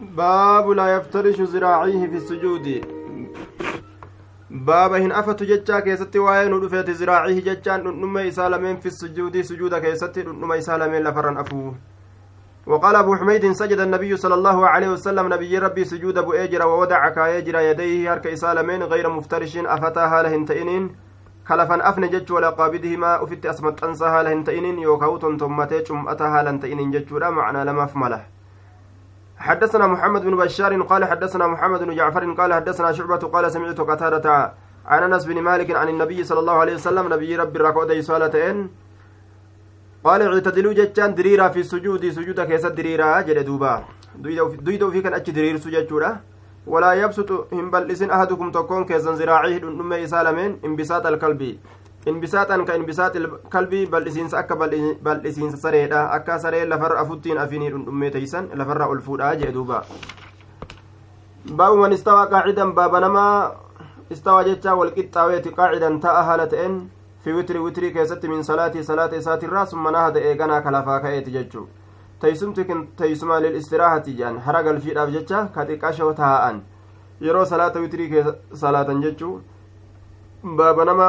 باب لا يفترش ذراعيه في السجود baaba hin afatu jechaa keessatti waa'ee nu dhufeeti ziraacihi jechaan dhundhuma isaa lameen fi sujuudii sujuuda keessatti dhundhuma isaa lameen lafarran afuu وقال أبو حميد سجد النبي صلى الله عليه وسلم نبي ربي سجود أبو أجر ووضع كايجر يديه هرك إسالمين غير مفترش أفتاها لهن تئنين كلفا أفن جج ولا قابدهما أفت أسمت أنساها لهن تئنين يوكاوتن ثمتي أتاها لن تئنين جج معنى لما فمله حدثنا محمد بن بشار قال حدثنا محمد بن جعفر قال حدثنا شعبة قال سمعت قتادة عن أنس بن مالك عن النبي صلى الله عليه وسلم نبي ربي ركودي صالتين قال اعتدلوا جتان دريرا في السجود سجود كيس دريرا جل دوبا. دويدو في كان أتش درير سجود ولا يبسط هم بل أحدكم تكون كيسا زراعيه دنمي سالمين انبساط القلب inbisaaxan ka inbisaati kalbii bal'isiinsa akka bal'isiinsa sareedha akka saree lafarra afuttiin afinii dhundhummee teeysan lafarra ol fuudhaa jee duuba baabu man istawaa qaacidan baaba namaa istawaa jechaa walqixxaaweeti qaacidan ta'a haala ta'en fi witri witrii keessatti min salaatii salaata isaatirraa summa nahada eeganaa ka lafaa ka'eeti jechuu teeysumti kun teeysuma lilistiraahati jedhan hara galfiidhaaf jecha ka xiqqashoo taa'an yeroo salaata witrii salaatan jechuu baaba nama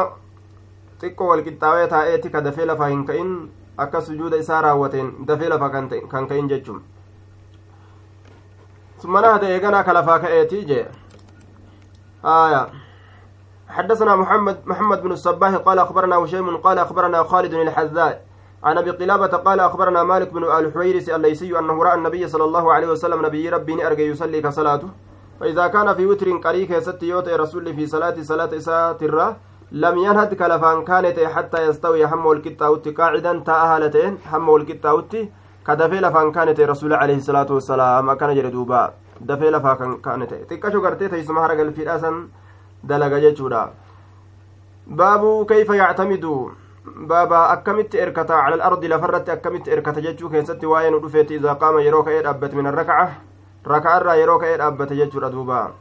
xiqqoo walqixxaawee taa'eeti ka dafee lafaa hin ka'in akka sujuuda isaa raawwateen dafee lafa kan ka'in jechuun ثم نهد إيقنا كلفا كأيتي جي آية حدثنا محمد محمد بن الصباح قال أخبرنا هشيم قال أخبرنا خالد الحذاء عن أبي قلابة قال أخبرنا مالك بن الحويرس الليسي أنه رأى النبي صلى الله عليه وسلم نبي ربي أرجى يصلي كصلاته. فإذا كان في وتر قريك ست يوتي رسول في صلاة إساءة الرّ لم ينهد كلفان كانت حتى يستوي هم والكتاوت قاعدا تأهلتين هم والكتاوت كدفي لفان كانت رسول عليه الصلاة والسلام. كان جردوبا دفي لفان كانت. تكشو قرتي تيسم هرقل في دلق جيشورا. باب كيف يعتمد بابا أكمت إركتا على الأرض لفرت أكمت إركتا جيشو كيست واين ودفت إذا قام يروك إيد أبت من الركعة ركعة يروك إيد أبت جيشورا دوبا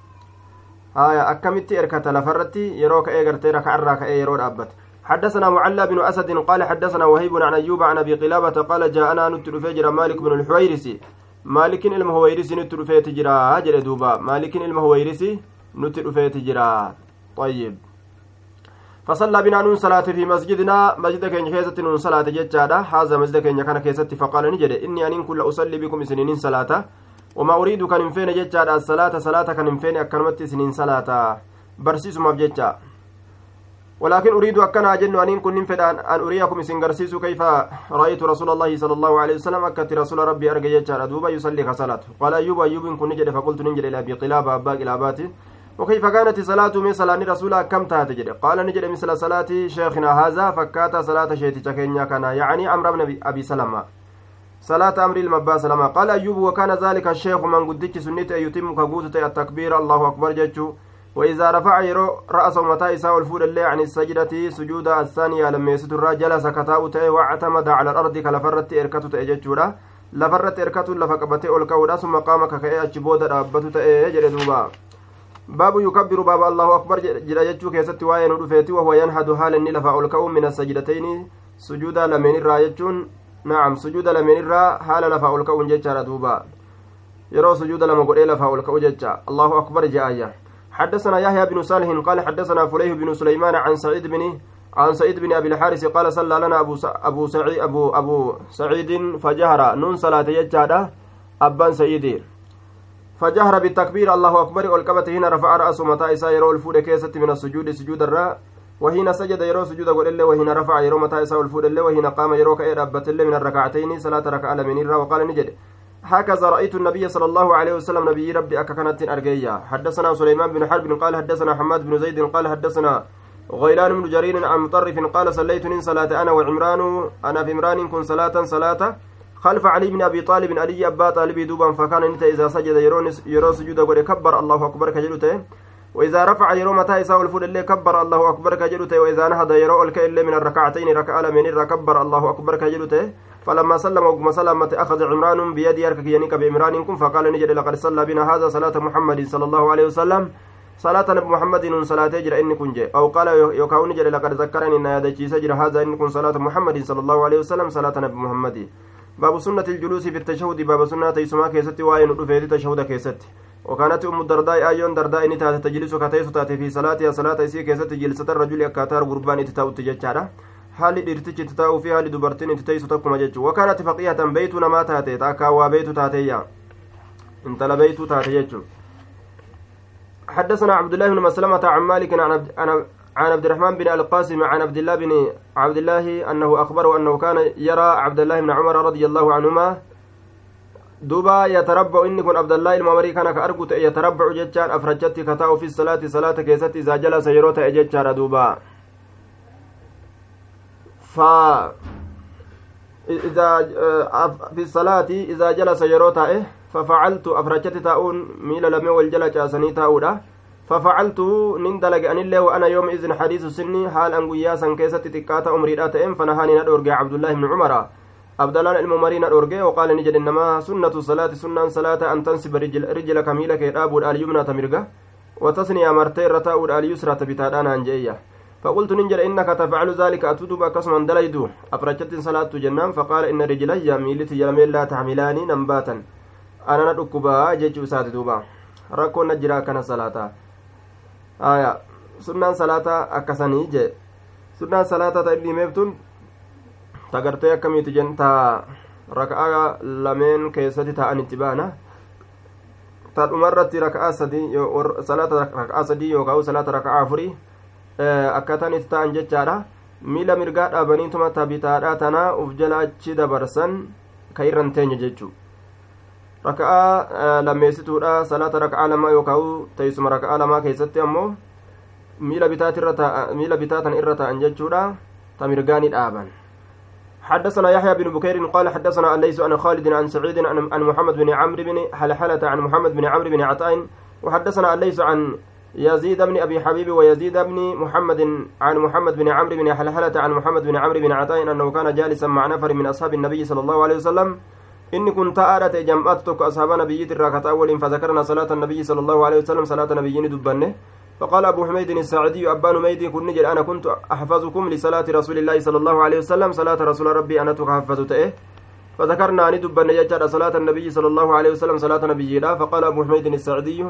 haya akkamitti erkata? Lafarratti yeroo ka'ee gartee raka'arraa ka'ee yeroo dhaabbate. حدثنا معلى بن أسد قال حدثنا وهيب عن أيوب عن أبي قلابة قال جاءنا نتلفجر مالك بن الحويرسي مالك المهويرسي نتلفيت جرا أجل دوبا مالك المهويرسي نتلفيت جرا طيب فصلى بنا نون صلاة في مسجدنا مسجد كين كيسة نون صلاة ججادة هذا مسجد كين كان كيسة فقال نجد إني أن كل أصلي بكم سنين صلاة وما أريد كان انفين جتشا الصلاة صلاة كان انفين أكرمت سنين صلاة. برسيس مبجتشا ولكن أريد أكنا جن أن كن انفين أن أريكم سنغرسيس كيف؟ رأيت رسول الله صلى الله عليه وسلم أكت رسول ربي أرجع جتشا دوبا يصلي كصلاة قال أيوب أيوب كن نجد فقلت نجد إلى أبي قلابة أبا قلاباتي وكيف كانت صلاة من صلاة رسول كم تهتجد قال نجد مثل صلاة شيخنا هذا فكات صلاة شيتي كان يعني عمرو بن أبي سلمة. صلاة أمر المباس لما قال أيوب وكان ذلك الشيخ من قدتش سنة يتم كقوت التكبير الله أكبر جتشو وإذا رفع يرو رأس متى إساء الفول اللي عن السجدة سجود الثانية لما يستر جلس كتاؤته واعتمد على الأرض كلفرت إركته تأججورا لفرت إركته لفقبته الكودا ثم قام ككأي أجبود رابته تأجر دوبا. باب يكبر باب الله أكبر جل جتشو كيست وين رفيتي وهو ينهد حال لفا الكو من السجدتين. سجودا لمن الرايتشون نعم سجود لمن الرا حال لفا ولكون جيتشا دوبا. يرو سجود لما قد لفا ولكون جيتشا الله أكبر جاية حدثنا يحيى بن صالح قال حدثنا فليه بن سليمان عن سعيد بن عن سعيد بن أبي الحارث قال صلى لنا أبو أبو سعيد أبو أبو سعيد فجهر. نون صلاة يجادا أبان سيدي فجهر بالتكبير الله أكبر والكبت هنا رفع رأسه متى إسا يرو الفود كيسة من السجود سجود الرا. وحين سجد يرو سجود قول الله وحين رفع يرو متى يساوي الفود الله وحين قام يرو كأي ربت الله من الركعتين صلاة ركعة من الرا وقال نجد. هكذا رأيت النبي صلى الله عليه وسلم نبي ربي أككنت أرجيا. حدثنا سليمان بن حرب قال حدثنا حماد بن زيد قال حدثنا غيلان بن جرير عن مطرف قال صليت صلاة أنا وعمران أنا في عمران كن صلاة صلاة خلف علي بن أبي طالب علي أبا طالب دوبا فكان نتا إذا سجد يرو سجود قد كبر الله أكبر كجلته وإذا رفع يرو متى يساوي الفول اللي كبر الله أكبر كجلته وإذا نهض يرو الكئل من الركعتين ركع من كبر الله أكبر كجلته فلما سلم وقم سلمت أخذ عمران بيد يركك ينك بعمران كن فقال نجد لقد صلى بنا هذا صلاة محمد صلى الله عليه وسلم. صلاة نبي محمد صلاة جرى إن كن أو قال يوكاو نجد لقد ذكرني إن هذا سجر هذا إن كن صلاة محمد صلى الله عليه وسلم صلاة نبي محمد. باب سنة الجلوس في التشهد. باب سنة تيسما كيستي واين رفيت تشهد كيستي. وكانت أم الدرداء أيون درداء نتات تجلس كتيس تاتي في صلاتها صلاة إسي كيستي جلسة الرجل أكاتار غربان تتاو تججارة haalli dhiirtichi itti taa'uu fi haalli dubartiin itti teessu takkuma jechuun wakaanatti faqiyatan beeytuu namaa taate takkaa waa beeytu taateeyya حدثنا عبد الله بن مسلمة عن مالك عن عن عبد الرحمن بن القاسم عن عبد الله بن عبد الله أنه أخبره أنه كان يرى عبد الله بن عمر رضي الله عنهما دوبا يتربع. إني كن عبد الله الممري كان كأرجو يتربع جتان أفرجت كتاو في الصلاة. صلاة كيست. إذا جلس يروت أجتان دوبا. ف إذا في الصلاة إذا جلس يروت ففعلت. أفرجت تاؤن ميل لم والجلس أسني تاؤدا ففعلت نندلق أن الله وأنا يوم إذن حديث سني حال أن قياسا كيست تكاتا أمري أتئم فنهاني ندورج عبد الله بن عمر. عبد الله الممري ندورج وقال نجد إنما سنة الصلاة سنة صلاة أن تنسب رجل رجلك ميلك يداب اليمنى تمرقة وتثني مرتين رتاء اليسرى تبتادان أنجية فقلت ننجر إنك تفعل ذلك أتدب كسما دليدو أفرجت صلاة جنان فقال إن رجلي ميلتي يلمين لا تحملاني نمباتا. أنا ندكبا جيجو سات دوبا ركو نجرا كان aya sunnaan salaataa akkasanii jee sunnaan salaataa ta inni himeeftun tagartee akkamiiti jen ta raka'aa lameen keessatti ta'anitti baana ta dhumarratti raka'aa sadii salaata raka'aa sadii yookaan salaata raka'aa afurii akkaataan itti ta'an jechaadha miila mirgaa dhaabaniituma tabitaadhaa tanaa uf jala achi dabarsan ka irran teenya jechuu raka'aa lammeessituudha. Salaata raka'aa lamaa yookaan teessuma raka'aa lamaa keessatti ammoo miila bitaatan irra ta'an jechuudha. Ta mirgaani dhaaban. حدثنا يحيى بن بكير قال حدثنا الليث عن خالد عن سعيد عن محمد بن عمرو بن حلحلة عن محمد بن عمرو بن عطاء. وحدثنا الليث عن يزيد بن أبي حبيب ويزيد بن محمد عن محمد بن عمرو بن حلحلة عن محمد بن عمرو بن عطاء أنه كان جالسا مع نفر من أصحاب النبي صلى الله عليه وسلم. Inni kun ta'aadhate jam'aatu tokko ashaaba nabiyyiit irraa kataa waliin fadakarna salaata nabiyyi sala allahu alehi wasalam salaata nabiyyiini dubbanne فقال أبو حميد الساعدي أبان ميدي كن نجل أنا كنت أحفظكم لصلاة رسول الله صلى الله عليه وسلم صلاة رسول ربي أنا تحفظ تئه فذكرنا أن دب نجد صلاة النبي صلى الله عليه وسلم صلاة نبي لا. فقال أبو حميد الساعدي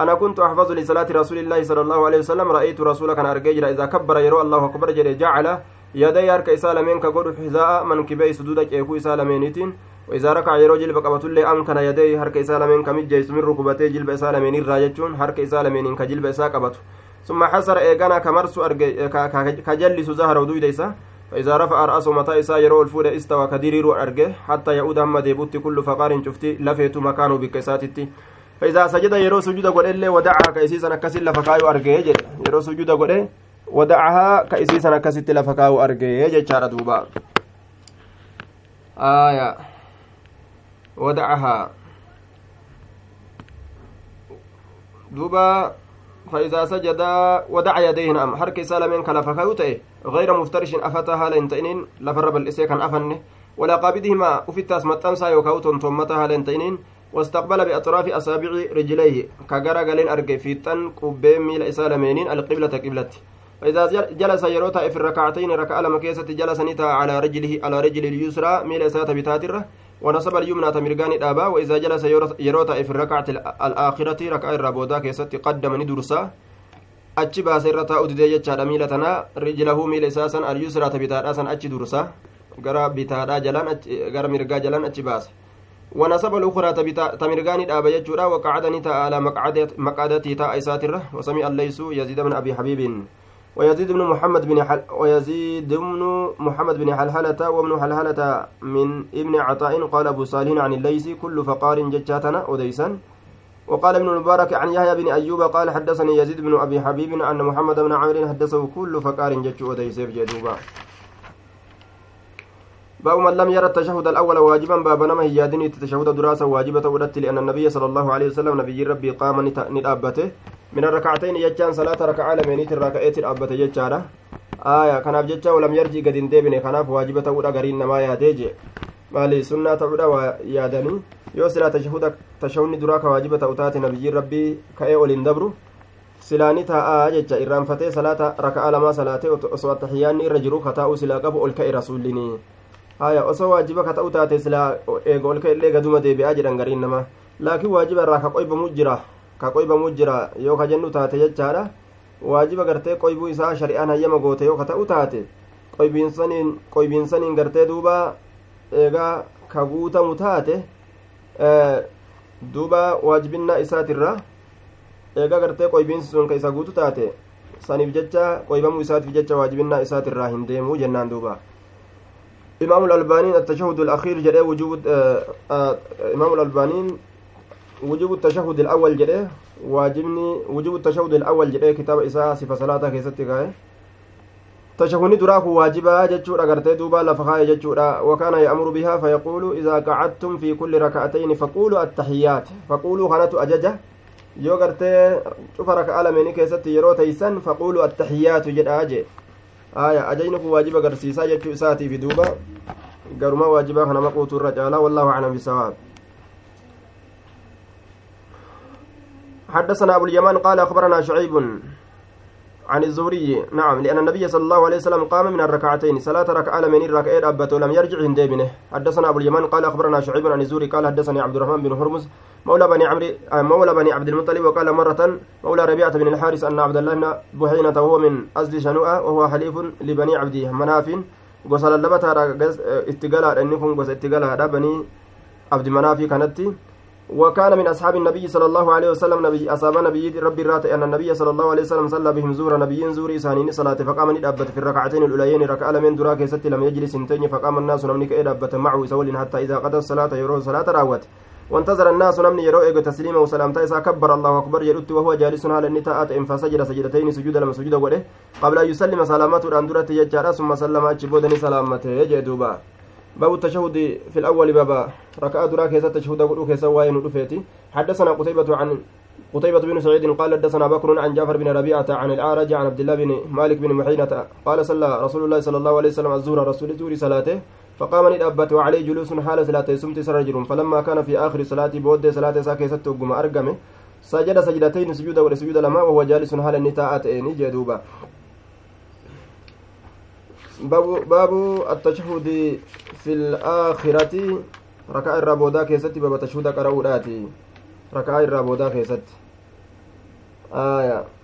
أنا كنت أحفظ لصلاة رسول الله صلى الله عليه وسلم رأيت رسولك أن أرجع إذا كبر يرى الله أكبر جعل يدي هرك إسالمين كقول حذاء من كبي سدودك يكو إسالمينتين وإذا ركع يرو جلب قبتل أمكن يديه هرك إسالمين كمجيس من ركبتي جلب إسالمين الراجتون هرك إسالمين كجلب إسا قبته ثم حسر إيقانا كمرس كجلس زهر ودوي ديسا. فإذا رفع رأسه متى إسا يرو الفود استوى كديرير أرجه حتى يعود هم ديبوت كل فقار شفتي لفيت مكانه بكساتتي فإذا سجد يرو سجود قول إلا ودعها كيسيسا نكسل لفقايو أرجه يرو سجود قول ودعها كيسيسا نكسل لفقايو أرجه جتشار دوبا. آية. ودعها. دوبا فإذا سجد ودع يديه نعم. حركة سالمين كلفا كيوتئ غير مفترش أفتها لنتئنين لفرب الإسي كان أفنه. ولا قابدهما أفتاس متنسا يوكاوتون ثمتها لنتئنين واستقبل بأطراف أصابع رجليه كجرى قالين أرجي في تن قبين ميل إسالمين القبلة قبلة فإذا جلس يروتا في الركعتين ركع لما كيست جلس نتا على رجله على رجل اليسرى ميل إسات بتاتره ونصب اليمنى تمرقان دابا وإذا جلس يروتا في الركعة الآخرة ركع الرابودا كيست قدم ندرسا achi baasee irra taa'u didee jechaadha miila tanaa rijlahu miila isaa san alyusraa ta bitaadhaa san achi dursa. Gara bitaadhaa jalaan gara mirgaa jalaan achi baase. ونصب الأخرى تمرغاني دابا يجورا وقعدني على مقعدتي تاء إساترة وسمع الليس يزيد بن أبي حبيب ويزيد بن محمد بن حل ويزيد بن محمد بن حلحلة وابن حلحلة من ابن عطاء قال أبو صالح عن الليث كل فقار ججاتنا أديسا وقال ابن المبارك عن يحيى بن أيوب قال حدثني يزيد بن أبي حبيب أن محمد بن عمرو حدثه كل فقار جج أديسيف جدوبا. باب من لم يرى التشهد الأول واجبا باب نما هيادني التشهد دراسة واجبة ودت لأن النبي صلى الله عليه وسلم نبي ربي قام ندابته من الركعتين يجان صلاة ركعة لمنيت الركعات الأبة يجارة آية كان أبجتها ولم يرجي قد اندبن كناف واجبة ودا قرين نما ياتيجي مالي سنة ودا ويادني yoo silaa tashahuda tashahunni duraa ka waajiba ta'u taate nabiyyiin rabbii ka'ee oliin dabru silaani taa'aa jecha irraanfatee salaata raka'a lamaa salaatee osoo attahiyyaanni irra jiru kataa'uu silaa qabu ol ka'e rasuullinii haya osoo waajiba ka ta'u taate silaa eega ol ka'ellee gaduma deebi'aa jedhan gariin namaa laakiin waajiba irraa ka qoybamu jira ka qoybamu jira yoo ka jennu taate jechaadha waajiba gartee qoybuu isaa shari'aan hayyama goote yoo ka ta'u taate qoybiinsaniin qoybiinsaniin gartee duuba eegaa ka guutamu taate duuba waajibinnaa isaatirra eegaa gartee qoybiinsi sun ka isa guutu taate saniif jecha qoybamuu isaatiif jecha waajibinnaa isaatirraa hin deemuu jennaan duuba إمام الألباني التشهد الأخير جده وجوب إمام الألباني وجوب التشهد الأول جده واجبني وجوب التشهد الأول جده كتاب إساء صفة صلاة كيستي كاي تشهدني دراك واجبا جتشورا غرتي دوبا لفخاي جتشورا وكان يأمر بها فيقول إذا قعدتم في كل ركعتين فقولوا التحيات فقولوا خانت أججة raka'a lameenii keessatti yeroo teeysan faquulu attaxiyaatu jedha je aya ajajni kun waajiba agarsiisaa jechuu isaatiifi duuba garuma waajibaa kana maquutu irra caalaa wallaahu aclam bisawaab حدثنا أبو اليمان قال أخبرنا شعيب عن الزهري نعم لأن النبي صلى الله عليه وسلم قام من الركعتين صلاة ركعة من الركعين أبت ولم يرجع هندبنه حدثنا أبو اليمان قال أخبرنا شعيب عن الزهري قال حدثني عبد الرحمن بن هرمز مولى بني عمرو مولى بني عبد المطلب وقال مرة مولى ربيعة بن الحارث أن عبد الله بن بحينة وهو من أزل شنوءة وهو حليف لبني عبد مناف غسل اللبتة استقالة أنكم غسل استقالة بني عبد مناف كانت. وكان من أصحاب النبي صلى الله عليه وسلم نبي أصحاب نبي ربي رات أن النبي صلى الله عليه وسلم صلى بهم زور نبي زور سانين صلاة فقام ندبت في الركعتين الأوليين ركع من دراك ست لم يجلس سنتين فقام الناس نمنك إدبت معه سول حتى إذا قضى الصلاة يروه صلاة راوت. وانتظر الناس نمني يرو إيجو تسليما وسلامتا إذا كبر الله أكبر يرد وهو جالس على النتاءات إن فسجد سجدتين سجود لما سجد وله. قبل أن يسلم سلامته الأندرة يجارة ثم سلم أجبودني سلامته يجي دوبا باب التشهد في الأول بابا ركعة دراك يسا تشهد قلوك يسا وين رفيتي حدثنا قتيبة عن قتيبة بن سعيد قال حدثنا بكر عن جعفر بن ربيعة عن الأعرج عن عبد الله بن مالك بن محينة قال صلى رسول الله صلى الله عليه وسلم الزهر رسول الزهر صلاته فقام ندأبت وعليه جلوس حال صلاته سمت سرجر فلما كان في آخر صلاة بود صلاة ساكي ست وقم أرقمه سجد سجدتين سجود ولسجود لما وهو جالس حال النتاءات إني جدوبا. باب باب التشهد في الآخرة. ركع الرابودا كيستي باب تشهد قرأوداتي ركع الرابودا كيست آية.